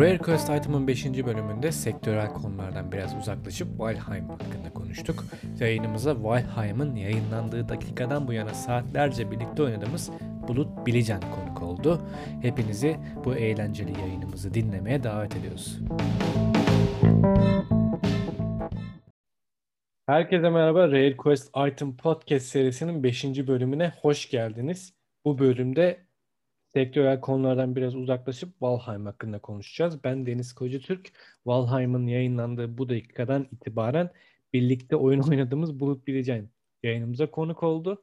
Rare Quest Item'ın 5. bölümünde sektörel konulardan biraz uzaklaşıp Valheim hakkında konuştuk. Yayınımıza Valheim'ın yayınlandığı dakikadan bu yana saatlerce birlikte oynadığımız Bulut Bilican konuk oldu. Hepinizi bu eğlenceli yayınımızı dinlemeye davet ediyoruz. Herkese merhaba. Rare Quest Item Podcast serisinin 5. bölümüne hoş geldiniz. Bu bölümde sektörel konulardan biraz uzaklaşıp Valheim hakkında konuşacağız. Ben Deniz Kocatürk. Valheim'ın yayınlandığı bu dakikadan itibaren birlikte oyun oynadığımız Bulut Bileceğin yayınımıza konuk oldu.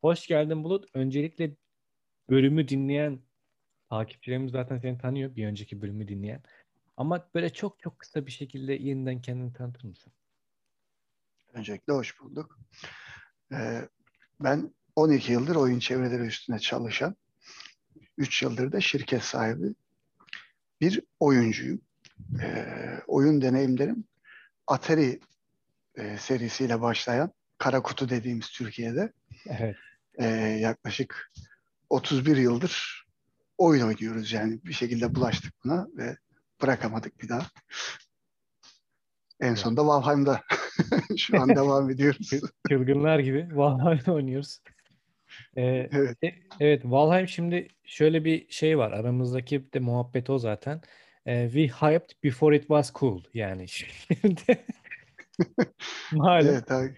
Hoş geldin Bulut. Öncelikle bölümü dinleyen takipçilerimiz zaten seni tanıyor. Bir önceki bölümü dinleyen. Ama böyle çok çok kısa bir şekilde yeniden kendini tanıtır mısın? Öncelikle hoş bulduk. Ee, ben 12 yıldır oyun çevreleri üstüne çalışan 3 yıldır da şirket sahibi bir oyuncuyum. E, oyun deneyimlerim Atari e, serisiyle başlayan Kara Kutu dediğimiz Türkiye'de evet. e, yaklaşık 31 yıldır oyun oynuyoruz yani bir şekilde bulaştık buna ve bırakamadık bir daha. En sonunda Valheim'da şu an devam ediyoruz. Çılgınlar gibi Valheim oynuyoruz. Ee, evet. E, evet, Valheim şimdi şöyle bir şey var. Aramızdaki de muhabbet o zaten. Ee, we hyped before it was cool. Yani şimdi malum. Evet abi.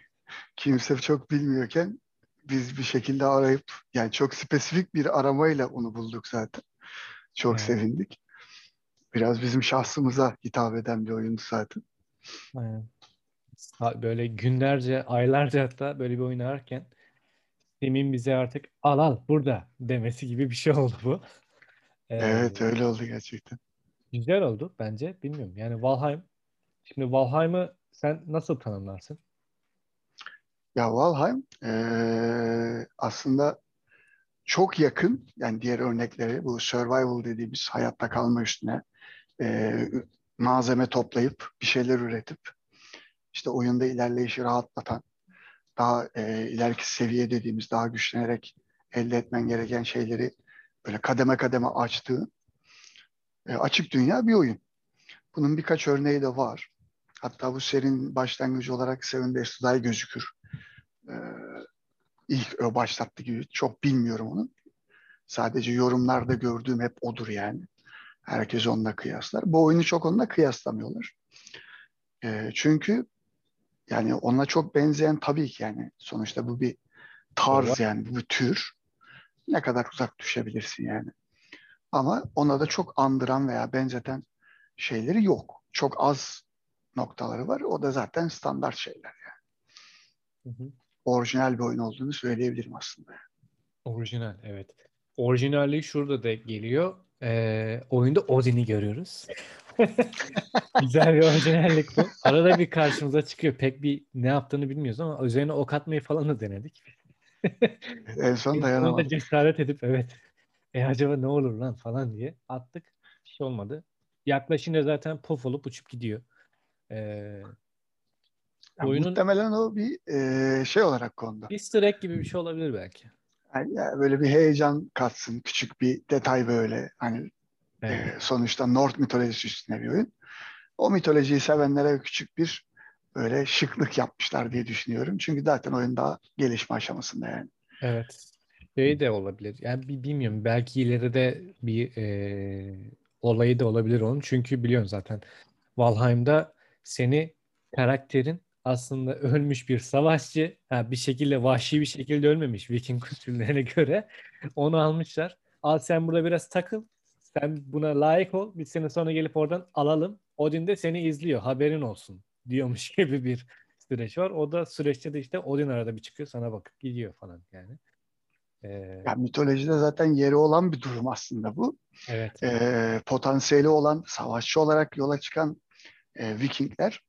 Kimse çok bilmiyorken biz bir şekilde arayıp yani çok spesifik bir aramayla onu bulduk zaten. Çok evet. sevindik. Biraz bizim şahsımıza hitap eden bir oyundu zaten. Aynen. Böyle günlerce, aylarca hatta böyle bir oynarken Steam'in bize artık al al burada demesi gibi bir şey oldu bu. Ee, evet öyle oldu gerçekten. Güzel oldu bence. Bilmiyorum. Yani Valheim şimdi Valheim'ı sen nasıl tanımlarsın? Ya Valheim ee, aslında çok yakın yani diğer örnekleri bu survival dediğimiz hayatta kalma üstüne e, malzeme toplayıp bir şeyler üretip işte oyunda ilerleyişi rahatlatan daha e, ileriki seviye dediğimiz daha güçlenerek elde etmen gereken şeyleri böyle kademe kademe açtığı e, açık dünya bir oyun. Bunun birkaç örneği de var. Hatta bu serinin başlangıcı olarak Seven Days to Die gözükür. Ee, ilk o başlattı gibi. Çok bilmiyorum onu. Sadece yorumlarda gördüğüm hep odur yani. Herkes onunla kıyaslar. Bu oyunu çok onunla kıyaslamıyorlar. E, çünkü yani ona çok benzeyen tabii ki yani sonuçta bu bir tarz yani bu bir tür. Ne kadar uzak düşebilirsin yani. Ama ona da çok andıran veya benzeten şeyleri yok. Çok az noktaları var. O da zaten standart şeyler yani. Hı hı. Orijinal bir oyun olduğunu söyleyebilirim aslında. Orijinal evet. Orijinalliği şurada da geliyor. Ee, oyunda Odin'i görüyoruz. Güzel bir orijinallik bu. Arada bir karşımıza çıkıyor. Pek bir ne yaptığını bilmiyoruz ama üzerine ok atmayı falan da denedik. en son dayanamadık. cesaret edip evet. E acaba ne olur lan falan diye attık. Bir şey olmadı. Yaklaşınca zaten pof olup uçup gidiyor. Ee, oyunun... Muhtemelen o bir e, şey olarak kondu. Easter egg gibi bir şey olabilir belki. Yani, böyle bir heyecan katsın. Küçük bir detay böyle. Hani Evet. E, sonuçta North mitolojisi üstüne bir oyun. O mitolojiyi sevenlere küçük bir böyle şıklık yapmışlar diye düşünüyorum. Çünkü zaten oyun daha gelişme aşamasında yani. Evet. Şey de olabilir. Yani bilmiyorum. Belki ileride bir e, olayı da olabilir onun. Çünkü biliyorsun zaten Valheim'da seni karakterin aslında ölmüş bir savaşçı, ha, bir şekilde vahşi bir şekilde ölmemiş Viking usullerine göre. Onu almışlar. Al sen burada biraz takıl sen buna layık ol. Biz seni sonra gelip oradan alalım. Odin de seni izliyor. Haberin olsun diyormuş gibi bir süreç var. O da süreçte de işte Odin arada bir çıkıyor sana bakıp gidiyor falan yani. Ee, yani mitolojide zaten yeri olan bir durum aslında bu. Evet. Ee, potansiyeli olan savaşçı olarak yola çıkan e, Vikingler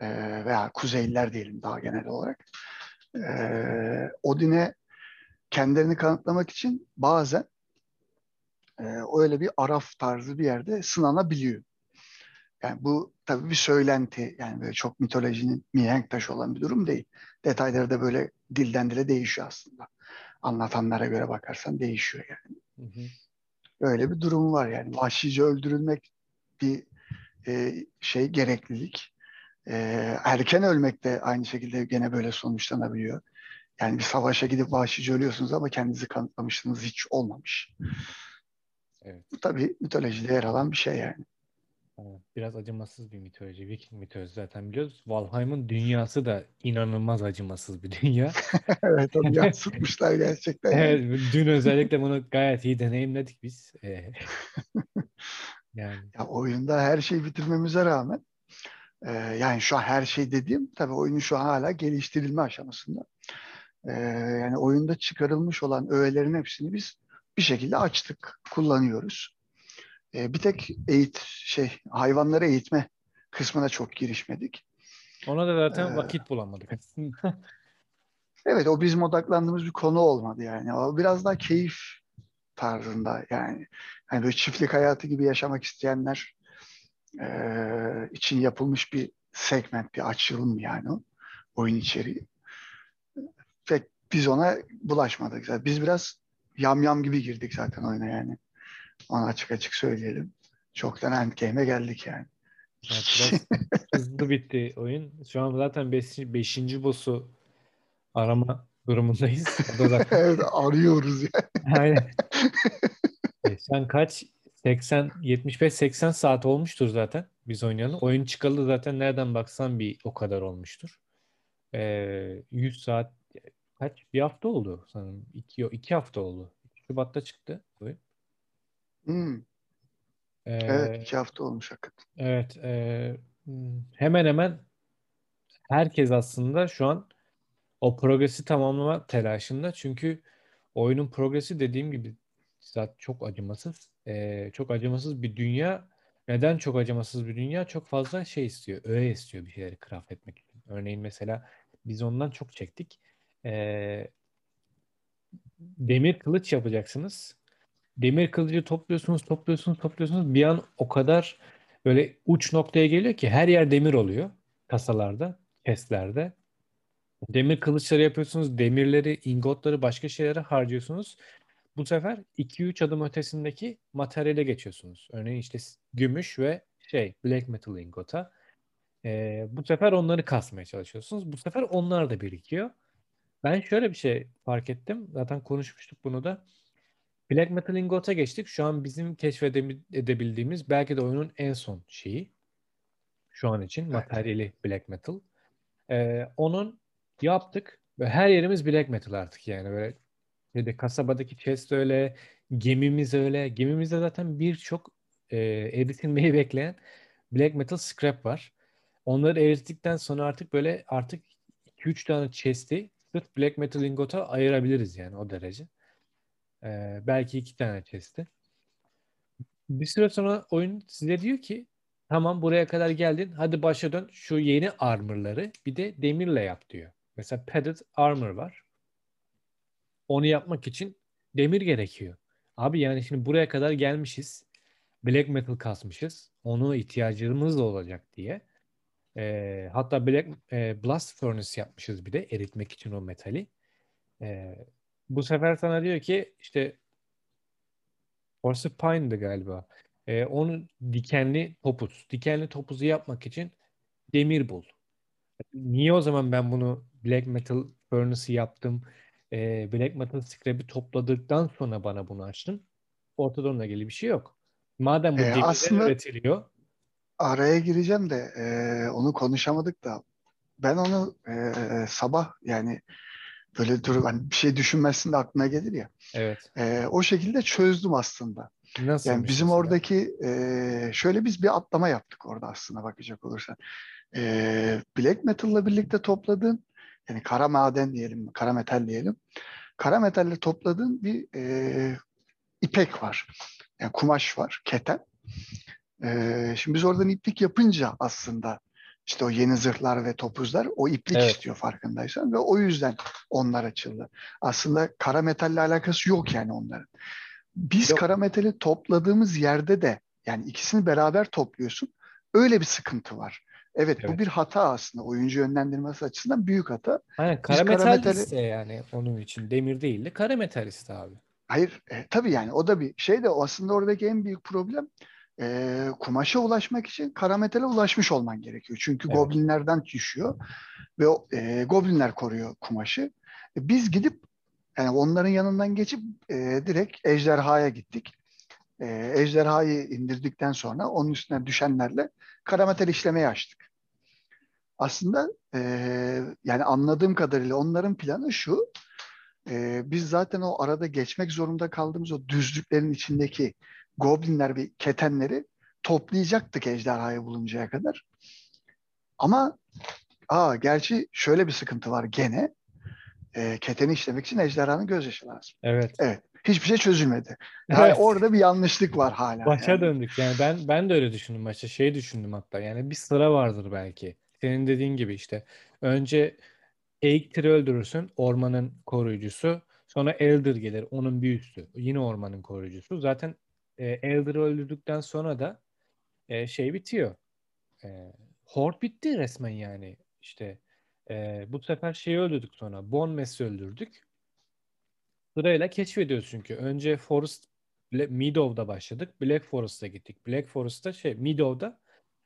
e, veya Kuzeyliler diyelim daha genel olarak e, Odin'e kendilerini kanıtlamak için bazen e, öyle bir araf tarzı bir yerde sınanabiliyor. Yani bu tabii bir söylenti yani böyle çok mitolojinin mihenk taşı olan bir durum değil. Detayları da böyle dilden dile değişiyor aslında. Anlatanlara göre bakarsan değişiyor yani. Hı hı. Öyle bir durum var yani. Vahşice öldürülmek bir e, şey gereklilik. E, erken ölmek de aynı şekilde gene böyle sonuçlanabiliyor. Yani bir savaşa gidip vahşice ölüyorsunuz ama kendinizi kanıtlamışsınız hiç olmamış. Evet. Bu tabii mitolojide yer alan bir şey yani. Biraz acımasız bir mitoloji. Viking mitolojisi zaten biliyoruz. Valheim'ın dünyası da inanılmaz acımasız bir dünya. evet onu yansıtmışlar gerçekten. evet, dün özellikle bunu gayet iyi deneyimledik biz. Ee, yani. Ya oyunda her şeyi bitirmemize rağmen e, yani şu an her şey dediğim tabii oyunun şu an hala geliştirilme aşamasında. E, yani oyunda çıkarılmış olan öğelerin hepsini biz bir şekilde açtık, kullanıyoruz. E, bir tek eğit şey hayvanları eğitme kısmına çok girişmedik. Ona da zaten ee, vakit bulamadık evet o bizim odaklandığımız bir konu olmadı yani. O biraz daha keyif tarzında yani. yani böyle çiftlik hayatı gibi yaşamak isteyenler e, için yapılmış bir segment, bir açılım yani o oyun içeriği. Ve biz ona bulaşmadık. Biz biraz yam yam gibi girdik zaten oyuna yani. Onu açık açık söyleyelim. Çoktan endgame'e geldik yani. Evet, hızlı bitti oyun. Şu an zaten 5. Beş, boss'u arama durumundayız. Zaten... evet arıyoruz yani. Aynen. e, sen kaç? 80, 75-80 saat olmuştur zaten biz oynayalım. Oyun çıkalı zaten nereden baksan bir o kadar olmuştur. Ee, 100 saat kaç? Bir hafta oldu sanırım. İki, iki hafta oldu. Şubat'ta çıktı oyun. Hmm. Ee, evet iki hafta olmuş hakikaten. Evet. E, hemen hemen herkes aslında şu an o progresi tamamlama telaşında. Çünkü oyunun progresi dediğim gibi zaten çok acımasız. E, çok acımasız bir dünya. Neden çok acımasız bir dünya? Çok fazla şey istiyor. Öğe istiyor bir şeyleri craft etmek için. Örneğin mesela biz ondan çok çektik. E, demir kılıç yapacaksınız demir kılıcı topluyorsunuz, topluyorsunuz, topluyorsunuz. Bir an o kadar böyle uç noktaya geliyor ki her yer demir oluyor kasalarda, kestlerde. Demir kılıçları yapıyorsunuz, demirleri, ingotları başka şeylere harcıyorsunuz. Bu sefer 2-3 adım ötesindeki materyale geçiyorsunuz. Örneğin işte gümüş ve şey black metal ingota. Ee, bu sefer onları kasmaya çalışıyorsunuz. Bu sefer onlar da birikiyor. Ben şöyle bir şey fark ettim. Zaten konuşmuştuk bunu da. Black Metal Ingot'a geçtik. Şu an bizim keşfedebildiğimiz belki de oyunun en son şeyi. Şu an için materyali Black Metal. Ee, onun yaptık ve her yerimiz Black Metal artık yani böyle de kasabadaki chest öyle, gemimiz öyle. Gemimizde zaten birçok e, eritilmeyi bekleyen Black Metal scrap var. Onları erittikten sonra artık böyle artık 2-3 tane chest'i sırf Black Metal Ingot'a ayırabiliriz yani o derece. Ee, belki iki tane chest'i. Bir süre sonra oyun size diyor ki tamam buraya kadar geldin hadi başa dön şu yeni armorları bir de demirle yap diyor. Mesela padded armor var. Onu yapmak için demir gerekiyor. Abi yani şimdi buraya kadar gelmişiz. Black metal kasmışız. Onu ihtiyacımız da olacak diye. E, hatta Black e, Blast Furnace yapmışız bir de eritmek için o metali. E, bu sefer sana diyor ki işte Porcupine'dı galiba. Ee, onun dikenli topuz. Dikenli topuzu yapmak için demir bul. Niye o zaman ben bunu Black Metal Furnace'ı yaptım? E, Black Metal Scrap'i topladıktan sonra bana bunu açtın. Ortada onunla ilgili bir şey yok. Madem bu e, aslında üretiliyor. Araya gireceğim de e, onu konuşamadık da ben onu e, sabah yani böyle dur hani bir şey düşünmezsin de aklına gelir ya. Evet. E, o şekilde çözdüm aslında. Nasıl yani bizim mesela? oradaki e, şöyle biz bir atlama yaptık orada aslında bakacak olursan. E, black metal'la birlikte topladığın yani kara maden diyelim, kara metal diyelim. Kara metalle topladığın bir e, ipek var. Yani kumaş var, keten. E, şimdi biz oradan iplik yapınca aslında işte o yeni zırhlar ve topuzlar o iplik evet. istiyor farkındaysan ve o yüzden onlar açıldı. Aslında kara metalle alakası yok yani onların. Biz yok. kara metali topladığımız yerde de yani ikisini beraber topluyorsun. Öyle bir sıkıntı var. Evet, evet. bu bir hata aslında. Oyuncu yönlendirmesi açısından büyük hata. Aynen kara metal kara metali... ise yani onun için demir değil de kara metal iste abi. Hayır e, tabii yani o da bir şey de aslında oradaki en büyük problem e, kumaşa ulaşmak için kara metale ulaşmış olman gerekiyor. Çünkü Evet. goblinlerden düşüyor ve e, goblinler koruyor kumaşı. E, biz gidip yani onların yanından geçip e, direkt ejderhaya gittik. E, ejderhayı indirdikten sonra onun üstüne düşenlerle kara metal işlemeyi açtık. Aslında e, yani anladığım kadarıyla onların planı şu. e, biz zaten o arada geçmek zorunda kaldığımız o düzlüklerin içindeki goblinler ve ketenleri toplayacaktık ejderhayı buluncaya kadar. Ama aa, gerçi şöyle bir sıkıntı var gene. E, keteni işlemek için ejderhanın gözyaşı lazım. Evet. Evet. Hiçbir şey çözülmedi. Yani Evet. orada bir yanlışlık var hala. Başa yani. döndük. Yani ben ben de öyle düşündüm başta. Şey düşündüm hatta. Yani bir sıra vardır belki. Senin dediğin gibi işte. Önce Eiktir'i öldürürsün. Ormanın koruyucusu. Sonra Elder gelir. Onun bir üstü. Yine ormanın koruyucusu. Zaten e, Elder'ı öldürdükten sonra da e, şey bitiyor. E, Horde bitti resmen yani. İşte e, bu sefer şeyi öldürdük sonra. Bonmes'i öldürdük. Sırayla keşfediyoruz çünkü. Önce Forest Meadow'da başladık. Black Forest'a gittik. Black Forest'ta şey Meadow'da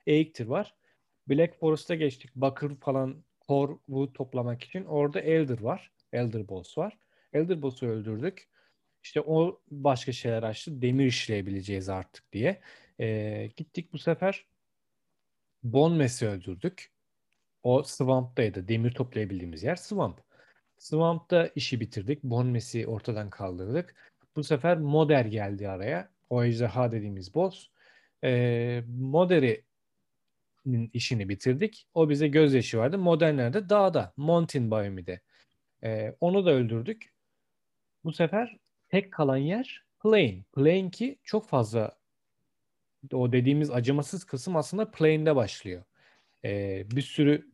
Eiktir var. Black Forest'a geçtik. Bakır falan core wood toplamak için. Orada Elder var. Elder Boss var. Elder Boss'u öldürdük. İşte o başka şeyler açtı. Demir işleyebileceğiz artık diye. Ee, gittik bu sefer Bonmes'i öldürdük. O Swamp'taydı. Demir toplayabildiğimiz yer Swamp. Swamp'ta işi bitirdik. Bonmes'i ortadan kaldırdık. Bu sefer Moder geldi araya. O ejderha dediğimiz boss. Ee, Moder'in işini bitirdik. O bize gözyaşı vardı. Modernler de dağda. Mountain Biome'de. Ee, onu da öldürdük. Bu sefer tek kalan yer Plain. Plain ki çok fazla o dediğimiz acımasız kısım aslında Plain'de başlıyor. Ee, bir sürü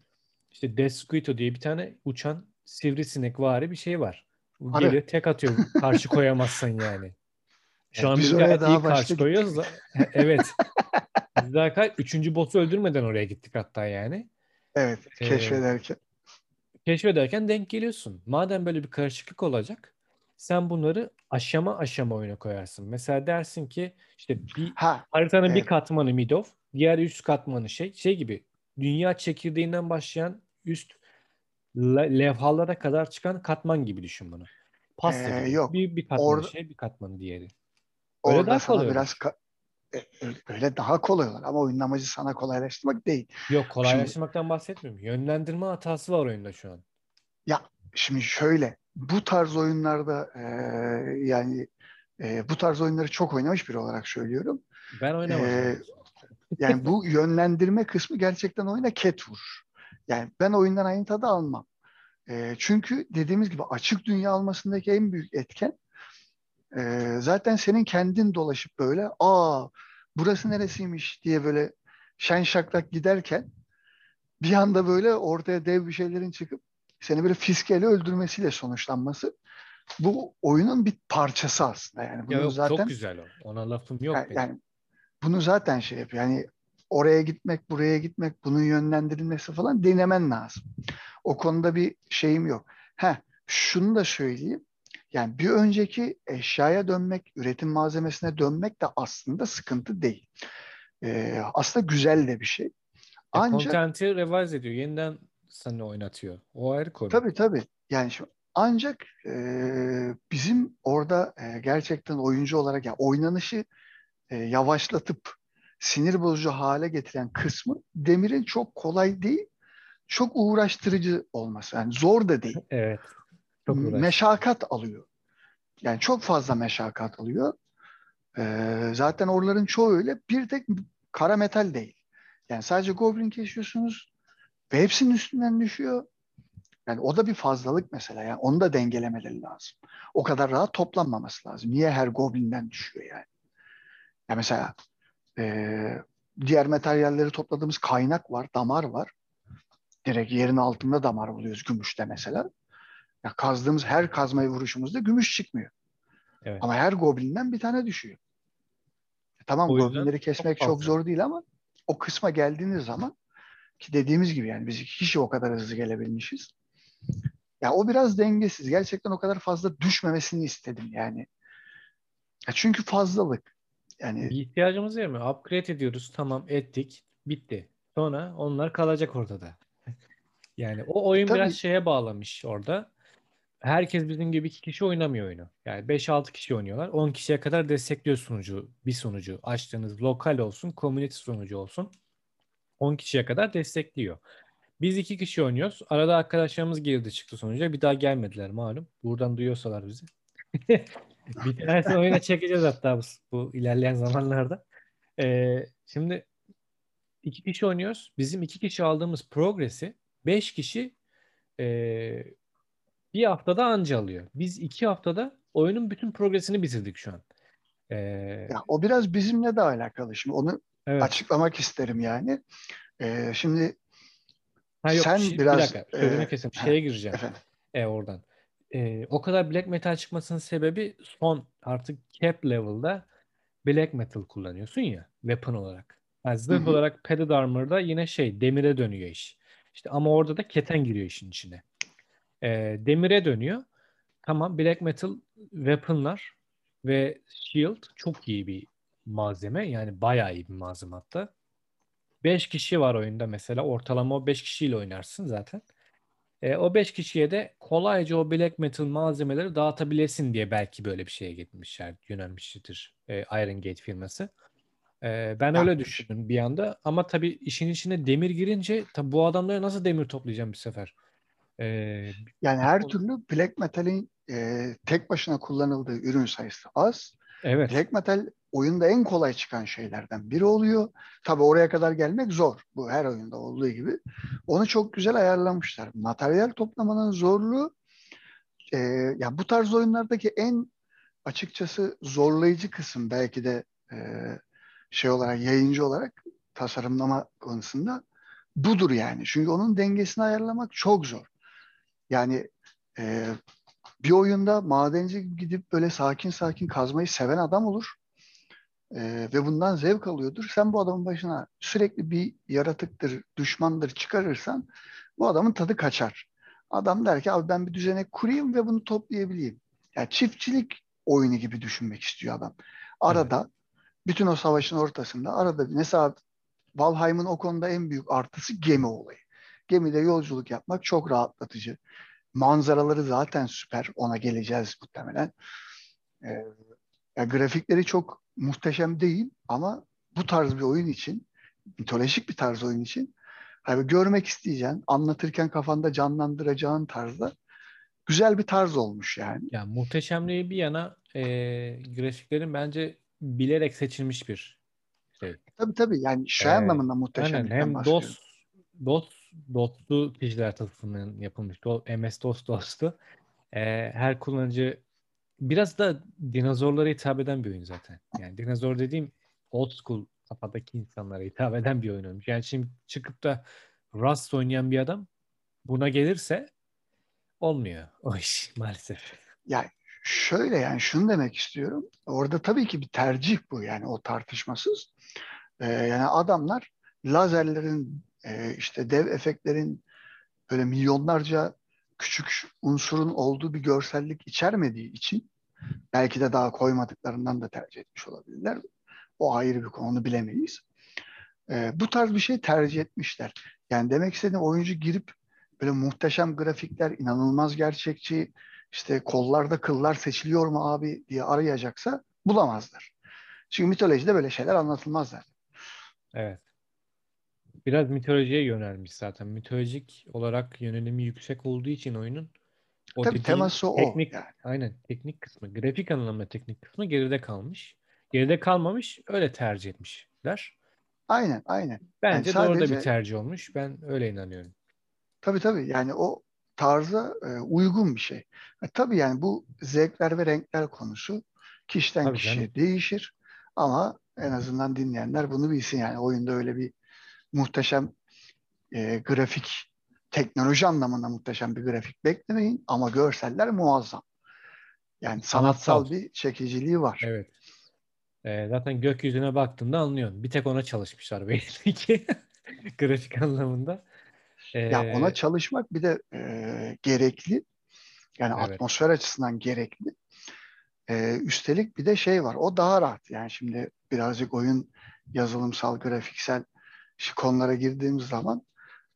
işte Desquito diye bir tane uçan sivrisinek vari bir şey var. Arı. Gelir tek atıyor. Karşı koyamazsın yani. Şu Evet, an biz oraya daha karşı koyuyoruz da. evet. Biz daha kaç, üçüncü boss'u öldürmeden oraya gittik hatta yani. Evet, Ee, keşfederken. Keşfederken denk geliyorsun. Madem böyle bir karışıklık olacak, sen bunları aşama aşama oyuna koyarsın. Mesela dersin ki işte bir Ha, haritanın bir Evet. katmanı Midow, diğer üst katmanı şey, şey gibi dünya çekirdeğinden başlayan üst le- levhalara kadar çıkan katman gibi düşün bunu. Pasta Ee, gibi. yok. Bir, bir katmanı Orada- şey, bir katmanı diğeri. Öyle orada sana kolay biraz ka- öyle- daha kolay olur ama oyunun amacı sana kolaylaştırmak değil. Yok kolaylaştırmaktan bahsetmiyorum. Yönlendirme hatası var oyunda şu an. Ya şimdi şöyle bu tarz oyunlarda e, yani e, bu tarz oyunları çok oynamış biri olarak söylüyorum. Ben oynamadım. Henüz. Yani bu yönlendirme kısmı gerçekten oyuna ket vurur. Yani ben oyundan aynı tadı almam. E, çünkü dediğimiz gibi açık dünya almasındaki en büyük etken e, zaten senin kendin dolaşıp böyle aa burası neresiymiş diye böyle şen şaklak giderken bir anda böyle ortaya dev bir şeylerin çıkıp seni böyle fiskeyle öldürmesiyle sonuçlanması bu oyunun bir parçası aslında. Yani Ya bunu yok zaten çok güzel o. Ona lafım yok yani, benim. yani bunu zaten şey yapıyor. Yani oraya gitmek, buraya gitmek, bunun yönlendirilmesi falan denemen lazım. O konuda bir şeyim yok. Ha, şunu da söyleyeyim. Yani bir önceki eşyaya dönmek, üretim malzemesine dönmek de aslında sıkıntı değil. Ee, aslında güzel de bir şey. Ya Ancak content'i revise ediyor. Yeniden sana oynatıyor. O ayrı konu. Tabii tabii. Yani şu, ancak e, bizim orada e, gerçekten oyuncu olarak yani oynanışı e, yavaşlatıp sinir bozucu hale getiren kısmı Demir'in çok kolay değil, çok uğraştırıcı olması. Yani zor da değil. Evet. Çok uğraştı. Meşakkat alıyor. Yani çok fazla meşakkat alıyor. E, zaten oraların çoğu öyle. Bir tek kara metal değil. Yani sadece goblin kesiyorsunuz ve hepsinin üstünden düşüyor. Yani o da bir fazlalık mesela. Yani onu da dengelemeleri lazım. O kadar rahat toplanmaması lazım. Niye her goblinden düşüyor yani? Ya mesela e, diğer materyalleri topladığımız kaynak var, damar var. Direkt yerin altında damar buluyoruz gümüşte mesela. Ya kazdığımız her kazmayı vuruşumuzda gümüş çıkmıyor. Evet. Ama her goblinden bir tane düşüyor. E, tamam goblinleri kesmek çok çok, zor değil ama o kısma geldiğiniz zaman ki dediğimiz gibi yani biz hiç o kadar hızlı gelebilmişiz. Ya o biraz dengesiz. Gerçekten o kadar fazla düşmemesini istedim yani. Ya çünkü fazlalık. Yani Bir ihtiyacımız var mı? Upgrade ediyoruz. Tamam ettik. Bitti. Sonra onlar kalacak ortada. Yani o oyun tabii. biraz şeye bağlamış orada. Herkes bizim gibi iki kişi oynamıyor oyunu. Yani 5-6 kişi oynuyorlar. 10 kişiye kadar destekliyor sunucu. Bir sunucu. Açtığınız lokal olsun, community sunucu olsun. 10 kişiye kadar destekliyor. Biz iki kişi oynuyoruz. Arada arkadaşlarımız girdi çıktı sonuca. Bir daha gelmediler malum. Buradan duyuyorsalar bizi. bir tanesini oyuna çekeceğiz hatta bu, bu ilerleyen zamanlarda. Ee, şimdi iki kişi oynuyoruz. Bizim iki kişi aldığımız progresi beş kişi ee, bir haftada anca alıyor. Biz iki haftada oyunun bütün progresini bitirdik şu an. Ee, ya o biraz bizimle de alakalı. Şimdi onu evet. açıklamak isterim yani. Ee, şimdi Ha yok, sen şey- biraz, bir dakika sözünü e, kesim. ha, Şeye gireceğim. efendim. E oradan. E, o kadar black metal çıkmasının sebebi son artık cap level'da black metal kullanıyorsun ya weapon olarak. Yani zırh Hı hı. olarak padded armor'da yine şey demire dönüyor iş. İşte ama orada da keten giriyor işin içine. E, demire dönüyor. Tamam black metal weapon'lar ve shield çok iyi bir malzeme. Yani bayağı iyi bir malzeme hatta. 5 kişi var oyunda mesela. Ortalama o 5 kişiyle oynarsın zaten. E, o 5 kişiye de kolayca o black metal malzemeleri dağıtabilesin diye belki böyle bir şeye gitmişler, yönelmiştir e, Iron Gate firması. E, ben Ya, öyle düşündüm bir anda ama tabii işin içine demir girince tabii bu adamlara nasıl demir toplayacağım bir sefer? E, Yani her türlü black metal'in e, tek başına kullanıldığı ürün sayısı az. evet, Black metal oyunda en kolay çıkan şeylerden biri oluyor. Tabi oraya kadar gelmek zor. Bu her oyunda olduğu gibi. Onu çok güzel ayarlamışlar. Materyal toplamanın zorluğu e, ya bu tarz oyunlardaki en açıkçası zorlayıcı kısım belki de e, şey olarak yayıncı olarak tasarımlama konusunda budur yani. Çünkü onun dengesini ayarlamak çok zor. Yani e, bir oyunda madenci gidip böyle sakin sakin kazmayı seven adam olur. E, ve bundan zevk alıyordur. Sen bu adamın başına sürekli bir yaratıktır, düşmandır çıkarırsan bu adamın tadı kaçar. Adam der ki abi ben bir düzenek kurayım ve bunu toplayabileyim. Yani çiftçilik oyunu gibi düşünmek istiyor adam. Arada bütün o savaşın ortasında arada mesela Valheim'ın o konuda en büyük artısı gemi olayı. Gemide yolculuk yapmak çok rahatlatıcı. Manzaraları zaten süper. Ona geleceğiz muhtemelen. Ee, ya grafikleri çok muhteşem değil ama bu tarz bir oyun için, mitolojik bir tarz oyun için hani görmek isteyeceğin, anlatırken kafanda canlandıracağın tarzda güzel bir tarz olmuş yani. ya muhteşemliği bir yana e, grafiklerin bence bilerek seçilmiş bir şey. Tabii tabii yani şey Ee, anlamında Aynen muhteşemlikten hem. DOS DOS DOS'lu kişiler tarafından yapılmış. Do- MS-DOS DOS'tu. Ee, her kullanıcı biraz da dinozorlara hitap eden bir oyun zaten. Yani dinozor dediğim old school kafadaki insanlara hitap eden bir oyun olmuş. Yani şimdi çıkıp da Rust oynayan bir adam buna gelirse olmuyor o iş maalesef. Yani şöyle yani şunu demek istiyorum. Orada tabii ki bir tercih bu yani o tartışmasız. Ee, yani adamlar lazerlerin e, işte dev efektlerin böyle milyonlarca küçük unsurun olduğu bir görsellik içermediği için belki de daha koymadıklarından da tercih etmiş olabilirler. O ayrı bir konu onu bilemeyiz. Ee, bu tarz bir şey tercih etmişler. Yani demek istediğim oyuncu girip böyle muhteşem grafikler, inanılmaz gerçekçi, işte kollarda kıllar seçiliyor mu abi diye arayacaksa bulamazlar. Çünkü mitolojide böyle şeyler anlatılmaz zaten. Evet. Biraz mitolojiye yönelmiş zaten. Mitolojik olarak yönelimi yüksek olduğu için oyunun o Tabii teması o teknik, yani. aynen teknik kısmı, grafik anlamda teknik kısmı geride kalmış. Geride kalmamış, öyle tercih etmişler. Aynen, aynen. Bence Yani doğru da sadece- bir tercih olmuş. Ben öyle inanıyorum. Tabii tabii yani o tarza e, uygun bir şey. E, tabii yani bu zevkler ve renkler konusu kişiden Tabii kişiye canım. değişir. Ama en azından dinleyenler bunu bilsin yani oyunda öyle bir muhteşem e, grafik, teknoloji anlamında muhteşem bir grafik beklemeyin ama görseller muazzam. Yani sanatsal, Sanatsal. bir çekiciliği var. Evet. Ee, zaten gökyüzüne baktığında anlıyorsun. Bir tek ona çalışmışlar belli ki. Grafik anlamında. Ya Ee, ona çalışmak bir de e, gerekli. Yani Evet. atmosfer açısından gerekli. Ee, üstelik bir de şey var. O daha rahat. Yani şimdi birazcık oyun yazılımsal, grafiksel konulara girdiğimiz zaman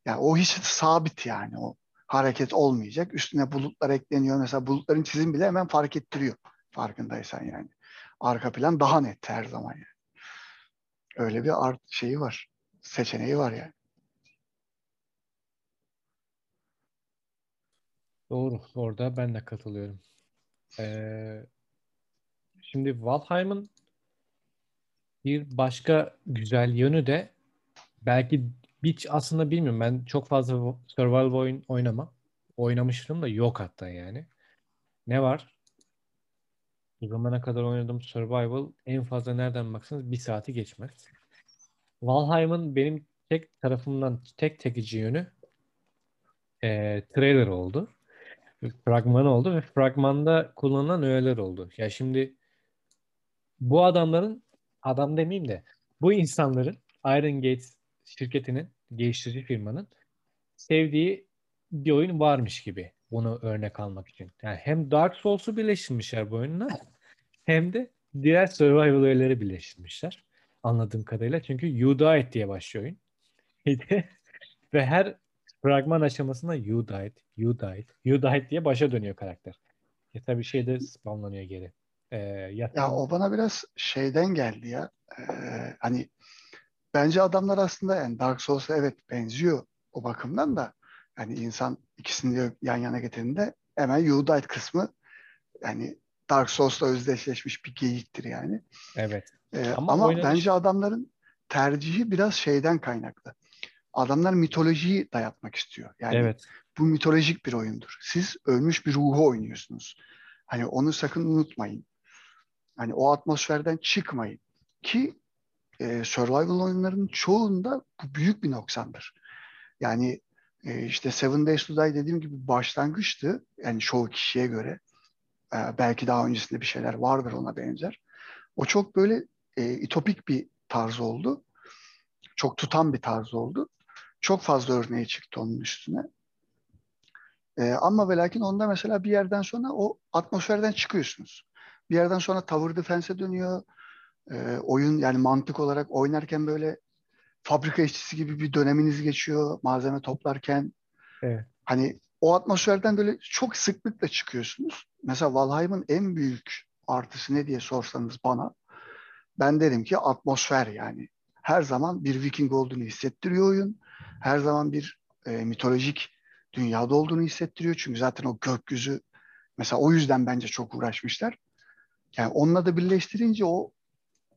yani o hiç sabit yani o hareket olmayacak. Üstüne bulutlar ekleniyor. Mesela bulutların çizim bile hemen fark ettiriyor. Farkındaysan yani. Arka plan daha net her zaman yani. Öyle bir art şeyi var. Seçeneği var yani. Doğru. Orada ben de katılıyorum. Ee, şimdi Valheim'ın bir başka güzel yönü de belki hiç aslında bilmiyorum. Ben çok fazla survival oyun oynamam. Oynamıştım da yok hatta yani. Ne var? Bu zamana kadar oynadığım survival en fazla nereden baksanız bir saati geçmez. Valheim'ın benim tek tarafımdan tek tekici yönü e, trailer oldu. Fragman oldu ve fragmanda kullanılan öğeler oldu. Ya şimdi bu adamların adam demeyeyim de bu insanların Iron Gates şirketinin geliştirici firmanın sevdiği bir oyun varmış gibi bunu örnek almak için. Yani hem Dark Souls'u birleştirmişler bu oyunla hem de diğer survival öğeleri birleştirmişler. Anladığım kadarıyla. Çünkü You Died diye başlıyor oyun. Ve her fragman aşamasında You Died, You Died, You Died diye başa dönüyor karakter. E tabii şey de spawnlanıyor geri. Ee, ya o bana biraz şeyden geldi ya. Ee, hani bence adamlar aslında yani Dark Souls'a evet benziyor o bakımdan da yani insan ikisini yan yana getirdiğinde hemen Died kısmı yani Dark Souls'la özdeşleşmiş bir geyiktir yani. Evet. Ee, ama ama oynanış... bence adamların tercihi biraz şeyden kaynaklı. Adamlar mitolojiyi dayatmak istiyor. Yani evet. bu mitolojik bir oyundur. Siz ölmüş bir ruhu oynuyorsunuz. Hani onu sakın unutmayın. Hani o atmosferden çıkmayın. Ki e, survival oyunlarının çoğunda bu büyük bir noksandır. Yani e, işte Seven Days to Die dediğim gibi başlangıçtı. Yani çoğu kişiye göre. E, belki daha öncesinde bir şeyler vardır ona benzer. O çok böyle e, itopik bir tarz oldu. Çok tutan bir tarz oldu. Çok fazla örneği çıktı onun üstüne. E, ama ve lakin onda mesela bir yerden sonra o atmosferden çıkıyorsunuz. Bir yerden sonra tower defense'e dönüyor. E, oyun yani mantık olarak oynarken böyle fabrika işçisi gibi bir döneminiz geçiyor malzeme toplarken. Evet. Hani o atmosferden böyle çok sıklıkla çıkıyorsunuz. Mesela Valheim'ın en büyük artısı ne diye sorsanız bana ben derim ki atmosfer yani. Her zaman bir Viking olduğunu hissettiriyor oyun. Her zaman bir e, mitolojik dünyada olduğunu hissettiriyor. Çünkü zaten o gökyüzü mesela o yüzden bence çok uğraşmışlar. Yani onunla da birleştirince o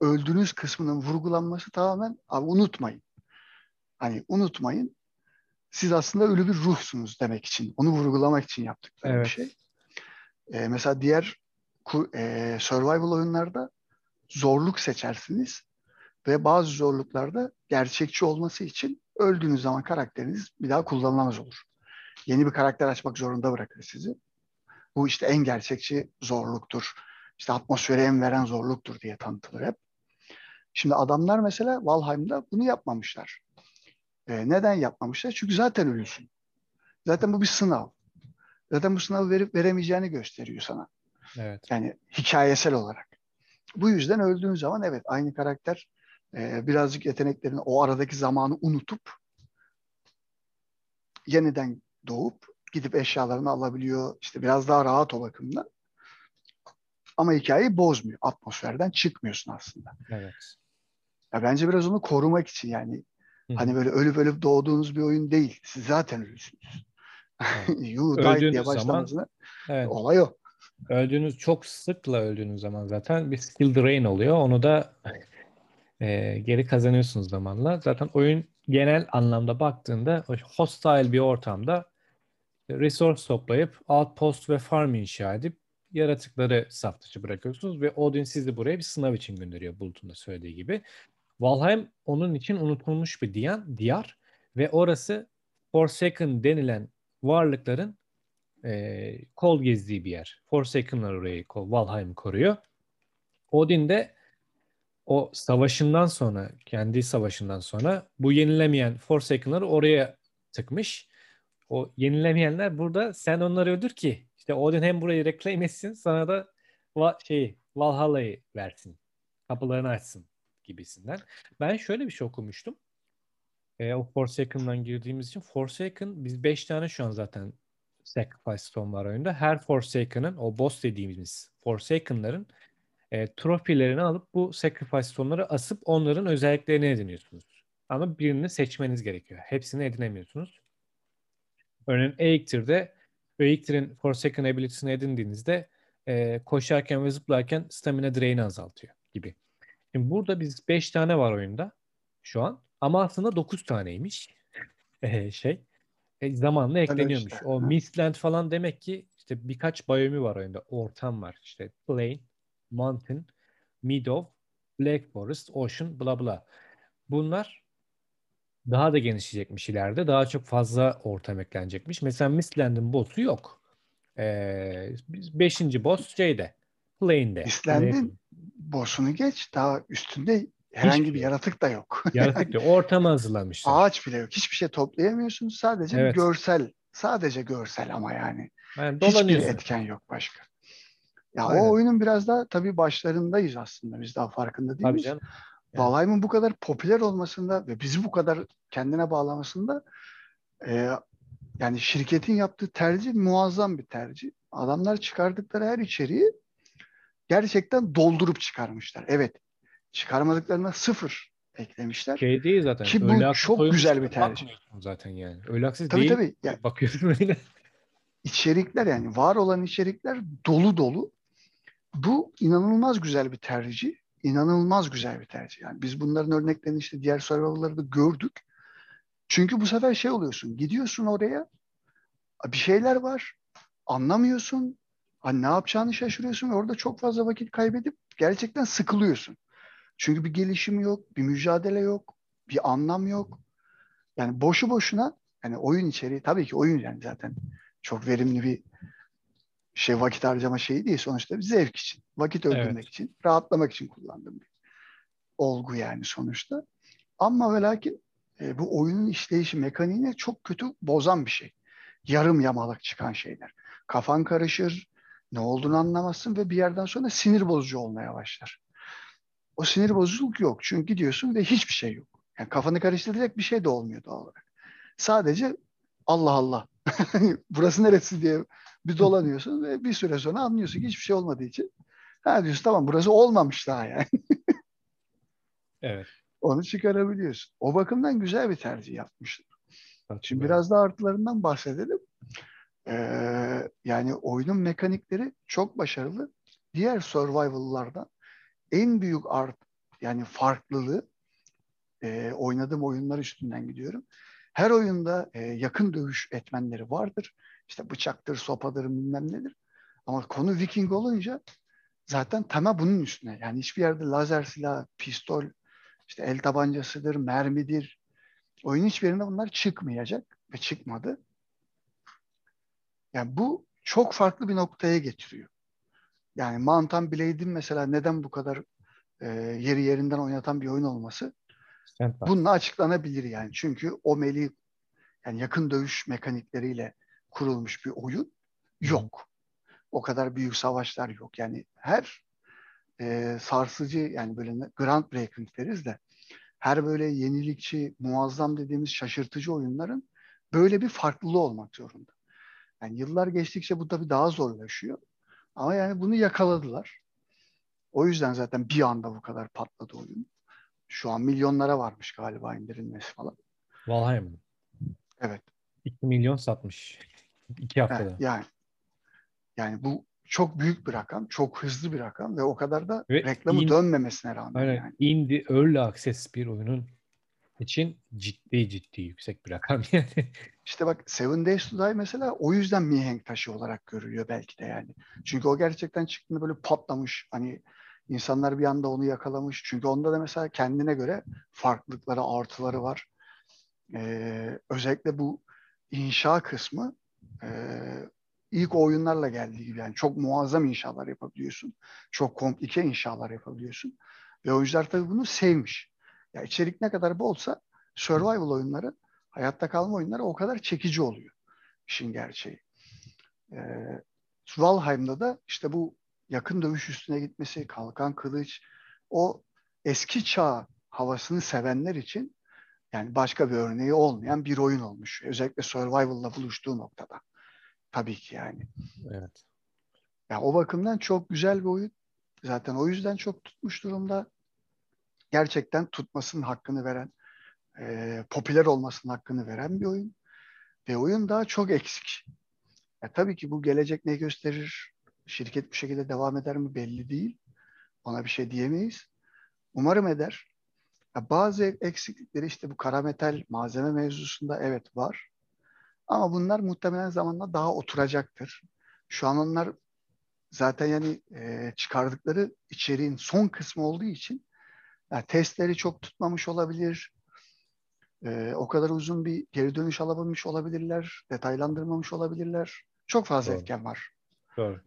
öldüğünüz kısmının vurgulanması tamamen abi unutmayın. Hani unutmayın. Siz aslında ölü bir ruhsunuz demek için. Onu vurgulamak için yaptıkları evet. bir şey. Ee, mesela diğer e, survival oyunlarda zorluk seçersiniz ve bazı zorluklarda gerçekçi olması için öldüğünüz zaman karakteriniz bir daha kullanılamaz olur. Yeni bir karakter açmak zorunda bırakır sizi. Bu işte en gerçekçi zorluktur. İşte atmosfere en veren zorluktur diye tanıtılır hep. Şimdi adamlar mesela Valheim'da bunu yapmamışlar. E, neden yapmamışlar? Çünkü zaten ölüsün. Zaten bu bir sınav. Zaten bu sınavı verip veremeyeceğini gösteriyor sana. Evet. Yani hikayesel olarak. Bu yüzden öldüğün zaman evet aynı karakter e, birazcık yeteneklerini o aradaki zamanı unutup yeniden doğup gidip eşyalarını alabiliyor. İşte biraz daha rahat o bakımdan. Ama hikayeyi bozmuyor. Atmosferden çıkmıyorsun aslında. Evet. Ya bence biraz onu korumak için yani Hı-hı. hani böyle ölüp ölüp doğduğunuz bir oyun değil. Siz zaten ölüsünüz. Evet. you died diye başlamasına evet. olay o. Öldüğünüz çok sıkla öldüğünüz zaman zaten bir skill drain oluyor. Onu da e, geri kazanıyorsunuz zamanla. Zaten oyun genel anlamda baktığında hostile bir ortamda resource toplayıp outpost ve farm inşa edip yaratıkları saf dışı bırakıyorsunuz ve Odin sizi buraya bir sınav için gönderiyor Bulut'un da söylediği gibi. Valheim onun için unutulmuş bir diyar, diyar ve orası Forsaken denilen varlıkların e, kol gezdiği bir yer. Forsaken'lar orayı, Valheim koruyor. Odin de o savaşından sonra, kendi savaşından sonra bu yenilemeyen Forsaken'ları oraya tıkmış. O yenilemeyenler burada sen onları öldür ki işte Odin hem burayı reclaim etsin sana da Va- şeyi Valhalla'yı versin. Kapılarını açsın gibisinden. Ben şöyle bir şey okumuştum. E, o Forsaken'dan girdiğimiz için Forsaken biz 5 tane şu an zaten Sacrifice Stone var oyunda. Her Forsaken'ın o boss dediğimiz Forsaken'ların e, trofilerini alıp bu Sacrifice Stone'ları asıp onların özelliklerini ediniyorsunuz. Ama birini seçmeniz gerekiyor. Hepsini edinemiyorsunuz. Örneğin Eiktir'de Eiktir'in Forsaken ability'sini edindiğinizde e, koşarken ve zıplarken stamina drain'i azaltıyor gibi. Şimdi burada biz 5 tane var oyunda şu an. Ama aslında 9 taneymiş. E, şey. E, zamanla ekleniyormuş. işte. O. Mistland falan demek ki işte birkaç biyomi var oyunda. Ortam var. İşte Plain, Mountain, Meadow, Black Forest, Ocean, bla bla. Bunlar daha da genişleyecekmiş ileride. Daha çok fazla ortam eklenecekmiş. Mesela Mistland'ın boss'u yok. Ee, beşinci boss şeyde. Plain'de. İsland'in boss'unu geç. Daha üstünde herhangi Hiçbir bir şey yaratık da yok. Yaratık diyor. Ortamı hazırlamışlar. Ağaç bile yok. Hiçbir şey toplayamıyorsun. Sadece Evet. görsel. Sadece görsel ama yani. Yani Hiçbir etken yok başka. Ya Aynen. o oyunun biraz daha tabii başlarındayız aslında. Biz daha farkında Tabii değiliz. canım. Yani. Valheim'in bu kadar popüler olmasında ve bizi bu kadar kendine bağlamasında e, yani şirketin yaptığı tercih muazzam bir tercih. Adamlar çıkardıkları her içeriği gerçekten doldurup çıkarmışlar. Evet. Çıkarmadıklarına sıfır eklemişler. Şey değil zaten. Ki bu çok güzel bir tercih. zaten yani. Öyle Tabii değil. tabii. Ya, Bakıyorsun öyle. içerikler yani var olan içerikler dolu dolu. Bu inanılmaz güzel bir tercih. İnanılmaz güzel bir tercih. Yani biz bunların örneklerini işte diğer survival'larda gördük. Çünkü bu sefer şey oluyorsun. Gidiyorsun oraya. Bir şeyler var. Anlamıyorsun. Hani ne yapacağını şaşırıyorsun ve orada çok fazla vakit kaybedip gerçekten sıkılıyorsun. Çünkü bir gelişim yok, bir mücadele yok, bir anlam yok. Yani boşu boşuna yani oyun içeriği tabii ki oyun yani zaten çok verimli bir şey vakit harcama şeyi değil sonuçta bir zevk için, vakit öldürmek Evet. için, rahatlamak için kullandığım bir olgu yani sonuçta. Ama ve lakin e, bu oyunun işleyişi mekaniğini çok kötü bozan bir şey. Yarım yamalak çıkan şeyler. Kafan karışır, ne olduğunu anlamazsın ve bir yerden sonra sinir bozucu olmaya başlar. O sinir bozuculuk yok. Çünkü gidiyorsun ve hiçbir şey yok. Yani kafanı karıştıracak bir şey de olmuyor doğal olarak. Sadece Allah Allah. Burası neresi diye bir dolanıyorsun ve bir süre sonra anlıyorsun ki hiçbir şey olmadığı için. Ha diyorsun tamam burası olmamış daha yani. Evet. Onu çıkarabiliyorsun. O bakımdan güzel bir tercih yapmışlar. Şimdi biraz da artılarından bahsedelim. Ee, yani oyunun mekanikleri çok başarılı. Diğer survival'lardan en büyük art yani farklılığı e, oynadığım oyunlar üstünden gidiyorum. Her oyunda e, yakın dövüş etmenleri vardır. İşte bıçaktır, sopadır, bilmem nedir. Ama konu Viking olunca zaten tema bunun üstüne. Yani hiçbir yerde lazer silah, pistol, işte el tabancasıdır, mermidir. Oyunun hiçbir yerinde bunlar çıkmayacak ve çıkmadı. Yani bu çok farklı bir noktaya getiriyor. Yani Mountain Blade'in mesela neden bu kadar e, yeri yerinden oynatan bir oyun olması bak. bununla açıklanabilir yani. Çünkü o meli yani yakın dövüş mekanikleriyle kurulmuş bir oyun yok. O kadar büyük savaşlar yok. Yani her e, sarsıcı yani böyle ne- groundbreaking deriz de her böyle yenilikçi, muazzam dediğimiz şaşırtıcı oyunların böyle bir farklılığı olmak zorunda. Yani yıllar geçtikçe bu tabii daha zorlaşıyor. Ama yani bunu yakaladılar. O yüzden zaten bir anda bu kadar patladı oyun. Şu an milyonlara varmış galiba indirilmesi falan. Valheim. Evet. 2 milyon satmış. 2 haftada. Evet, yani yani bu çok büyük bir rakam, çok hızlı bir rakam ve o kadar da Ve reklamı in- dönmemesine rağmen Aynen. yani. Indie Early Access bir oyunun için ciddi ciddi yüksek bir rakam yani. İşte bak Seven Days to Die mesela o yüzden mihenk taşı olarak görülüyor belki de yani. Çünkü o gerçekten çıktığında böyle patlamış. Hani insanlar bir anda onu yakalamış. Çünkü onda da mesela kendine göre farklılıkları, artıları var. Ee, özellikle bu inşa kısmı e, ilk oyunlarla geldiği gibi yani çok muazzam inşalar yapabiliyorsun. Çok komplike inşalar yapabiliyorsun. Ve oyuncular tabii bunu sevmiş. Ya içerik ne kadar bolsa survival oyunları, hayatta kalma oyunları o kadar çekici oluyor. işin gerçeği. Ee, Valheim'da da işte bu yakın dövüş üstüne gitmesi, kalkan kılıç, o eski çağ havasını sevenler için yani başka bir örneği olmayan bir oyun olmuş. Özellikle Survival'la buluştuğu noktada. Tabii ki yani. Evet. Ya o bakımdan çok güzel bir oyun. Zaten o yüzden çok tutmuş durumda. Gerçekten tutmasının hakkını veren, e, popüler olmasının hakkını veren bir oyun. Ve oyun daha çok eksik. Ya tabii ki bu gelecek ne gösterir? Şirket bu şekilde devam eder mi belli değil. Ona bir şey diyemeyiz. Umarım eder. Ya bazı eksiklikleri işte bu kara metal malzeme mevzusunda evet var. Ama bunlar muhtemelen zamanla daha oturacaktır. Şu an onlar zaten yani e, çıkardıkları içeriğin son kısmı olduğu için yani testleri çok tutmamış olabilir. E, o kadar uzun bir geri dönüş alabilmiş olabilirler. Detaylandırmamış olabilirler. Çok fazla Doğru. etken var. Doğru.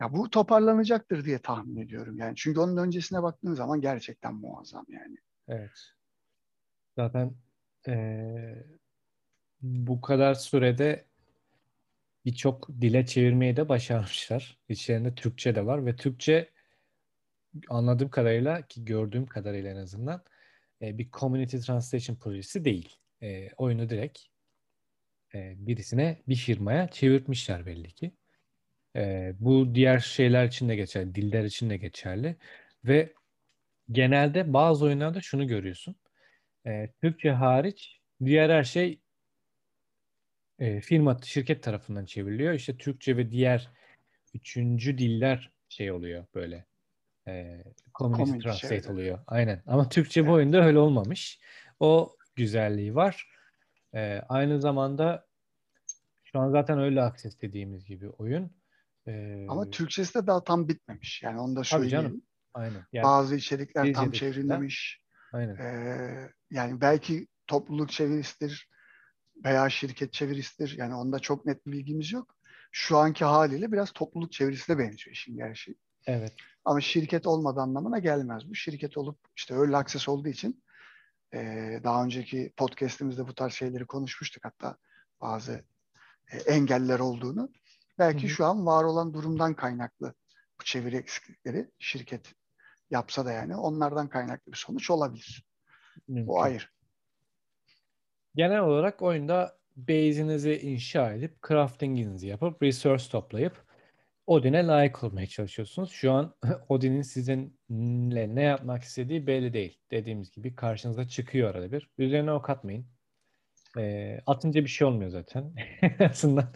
Ya bu toparlanacaktır diye tahmin ediyorum yani. Çünkü onun öncesine baktığın zaman gerçekten muazzam yani. Evet. Zaten eee, bu kadar sürede birçok dile çevirmeyi de başarmışlar. İçlerinde Türkçe de var ve Türkçe anladığım kadarıyla ki gördüğüm kadarıyla en azından e, bir community translation projesi değil. E, oyunu direkt e, birisine bir firmaya çevirtmişler belli ki. E, bu diğer şeyler için de geçerli, diller için de geçerli ve genelde bazı oyunlarda şunu görüyorsun. E, Türkçe hariç diğer her şey e, firma, şirket tarafından çevriliyor. İşte Türkçe ve diğer üçüncü diller şey oluyor böyle. E, Community translate şeyleri. oluyor. Aynen. Ama Türkçe bu Evet. oyunda öyle olmamış. O güzelliği var. E, aynı zamanda şu an zaten öyle access dediğimiz gibi oyun. E, Ama Türkçesi de daha tam bitmemiş. Yani onu da tabii söyleyeyim. canım. Aynen. Yani Bazı içerikler tam çevrilmemiş. aynen. Ee, yani belki topluluk çevirisidir veya şirket çevirisidir. Yani onda çok net bir bilgimiz yok. Şu anki haliyle biraz topluluk çevirisine benziyor işin gerçeği. Evet. Ama şirket olmadığı anlamına gelmez. Bu şirket olup işte öyle access olduğu için e, daha önceki podcast'imizde bu tarz şeyleri konuşmuştuk hatta bazı e, engeller olduğunu. Belki Hı hı. şu an var olan durumdan kaynaklı bu çeviri eksiklikleri şirket yapsa da yani onlardan kaynaklı bir sonuç olabilir. Mümkün. O ayrı. Genel olarak oyunda base'inizi inşa edip crafting'inizi yapıp resource toplayıp Odin'e layık olmaya çalışıyorsunuz. Şu an Odin'in sizinle ne yapmak istediği belli değil. Dediğimiz gibi karşınıza çıkıyor arada bir. Üzerine ok atmayın. Ee, atınca bir şey olmuyor zaten. Aslında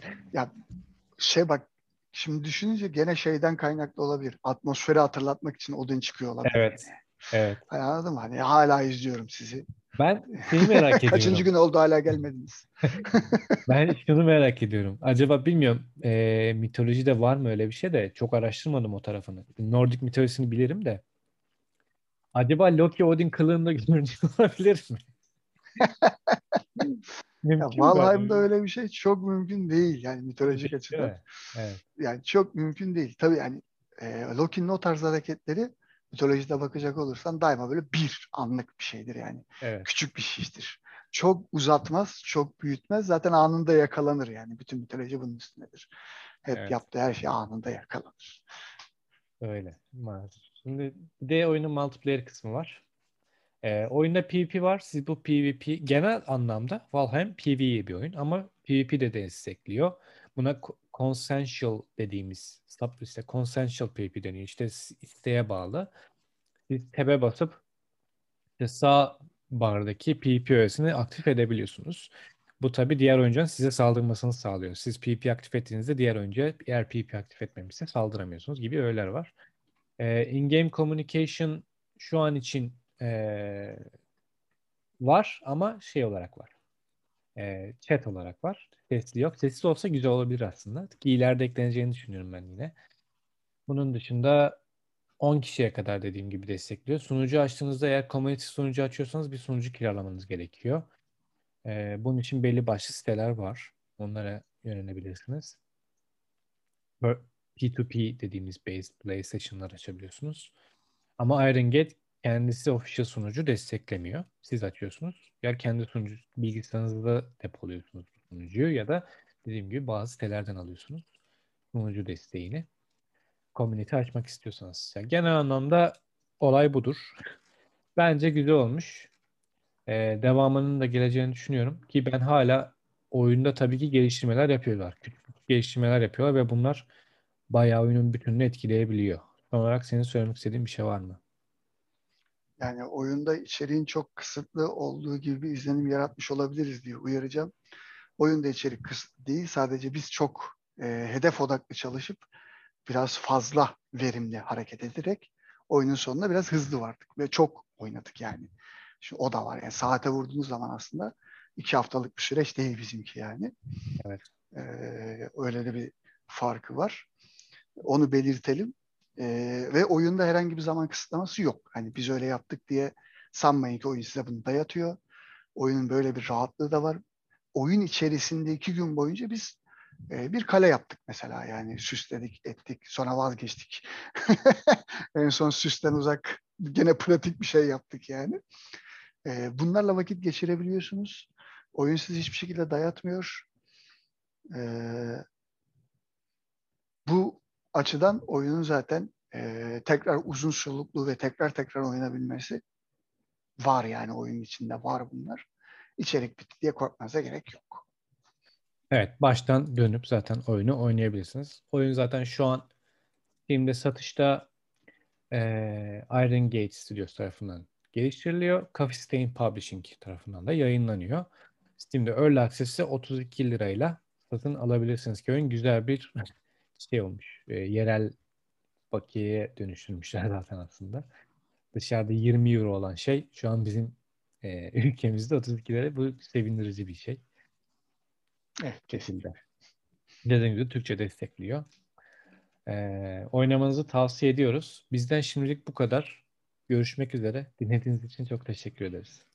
Şey bak şimdi düşününce gene şeyden kaynaklı olabilir. Atmosferi hatırlatmak için Odin çıkıyor olabilir. Evet. evet. Hani anladın mı? Hani hala izliyorum sizi. Ben şeyi merak ediyorum. Kaçıncı gün oldu hala gelmediniz. Ben şunu merak ediyorum. Acaba bilmiyorum e, mitolojide var mı öyle bir şey de çok araştırmadım o tarafını. Nordik mitolojisini bilirim de. Acaba Loki Odin kılığında görünüyor olabilir mi? Ya Valheim'da öyle bir şey çok mümkün değil yani mitolojik açıdan. Evet. Yani çok mümkün değil. Tabii yani e, Loki'nin o tarz hareketleri mitolojide bakacak olursan daima böyle bir anlık bir şeydir yani. Evet. Küçük bir şeydir. Çok uzatmaz, çok büyütmez. Zaten anında yakalanır yani. Bütün mitoloji bunun üstündedir. Hep Evet. yaptığı her şey anında yakalanır. Öyle maalesef. Şimdi bir de oyunun multiplayer kısmı var. Ee, oyunda PvP var. Siz bu PvP genel anlamda Valheim PvE bir oyun ama PvP de destekliyor. Buna consensual dediğimiz işte consensual PvP deniyor. İşte isteğe bağlı. Siz tab'e basıp işte sağ bardaki PvP öğesini aktif edebiliyorsunuz. Bu tabii diğer oyuncunun size saldırmasını sağlıyor. Siz PvP aktif ettiğinizde diğer oyuncuya eğer PvP aktif etmemişse saldıramıyorsunuz gibi öğeler var. Ee, in-game communication şu an için ee, var ama şey olarak var. Ee, chat olarak var. Sesli yok. Sesli olsa güzel olabilir aslında. Ki ileride ekleneceğini düşünüyorum ben yine. Bunun dışında 10 kişiye kadar dediğim gibi destekliyor. Sunucu açtığınızda eğer community sunucu açıyorsanız bir sunucu kiralamanız gerekiyor. Ee, bunun için belli başlı siteler var. Onlara yönelebilirsiniz. Böyle P2P dediğimiz based play session'lar açabiliyorsunuz. Ama Iron kendisi official sunucu desteklemiyor. Siz açıyorsunuz. Ya kendi sunucu bilgisayarınızda depoluyorsunuz sunucuyu ya da dediğim gibi bazı sitelerden alıyorsunuz sunucu desteğini. community açmak istiyorsanız. Yani genel anlamda olay budur. Bence güzel olmuş. Ee, devamının da geleceğini düşünüyorum ki ben hala oyunda tabii ki geliştirmeler yapıyorlar. Küçük geliştirmeler yapıyorlar ve bunlar bayağı oyunun bütününü etkileyebiliyor. Son olarak senin söylemek istediğin bir şey var mı? Yani oyunda içeriğin çok kısıtlı olduğu gibi bir izlenim yaratmış olabiliriz diye uyaracağım. Oyunda içerik kısıtlı değil. Sadece biz çok e, hedef odaklı çalışıp biraz fazla verimli hareket ederek oyunun sonunda biraz hızlı vardık ve çok oynadık yani. Şimdi o da var. Yani saate vurduğunuz zaman aslında iki haftalık bir süreç değil bizimki yani. Evet. Ee, öyle de bir farkı var. Onu belirtelim. Ee, ve oyunda herhangi bir zaman kısıtlaması yok. Hani biz öyle yaptık diye sanmayın ki oyun size bunu dayatıyor. Oyunun böyle bir rahatlığı da var. Oyun içerisinde iki gün boyunca biz e, bir kale yaptık mesela. Yani süsledik, ettik, sonra vazgeçtik. en son süsten uzak gene pratik bir şey yaptık yani. E, bunlarla vakit geçirebiliyorsunuz. Oyun sizi hiçbir şekilde dayatmıyor. E, bu açıdan oyunun zaten e, tekrar uzun soluklu ve tekrar tekrar oynanabilmesi var yani oyunun içinde var bunlar. İçerik bitti diye korkmanıza gerek yok. Evet, baştan dönüp zaten oyunu oynayabilirsiniz. Oyun zaten şu an Steam'de satışta e, Iron Gate Studios tarafından geliştiriliyor. Coffee Stain Publishing tarafından da yayınlanıyor. Steam'de Early Access'i 32 lirayla satın alabilirsiniz ki oyun güzel bir şey olmuş. E, yerel bakiyeye dönüştürmüşler zaten aslında. Dışarıda 20 euro olan şey şu an bizim e, ülkemizde 32 lira. Bu sevindirici bir şey. Evet. Kesinlikle. Dediğim gibi Türkçe destekliyor. E, oynamanızı tavsiye ediyoruz. Bizden şimdilik bu kadar. Görüşmek üzere. Dinlediğiniz için çok teşekkür ederiz.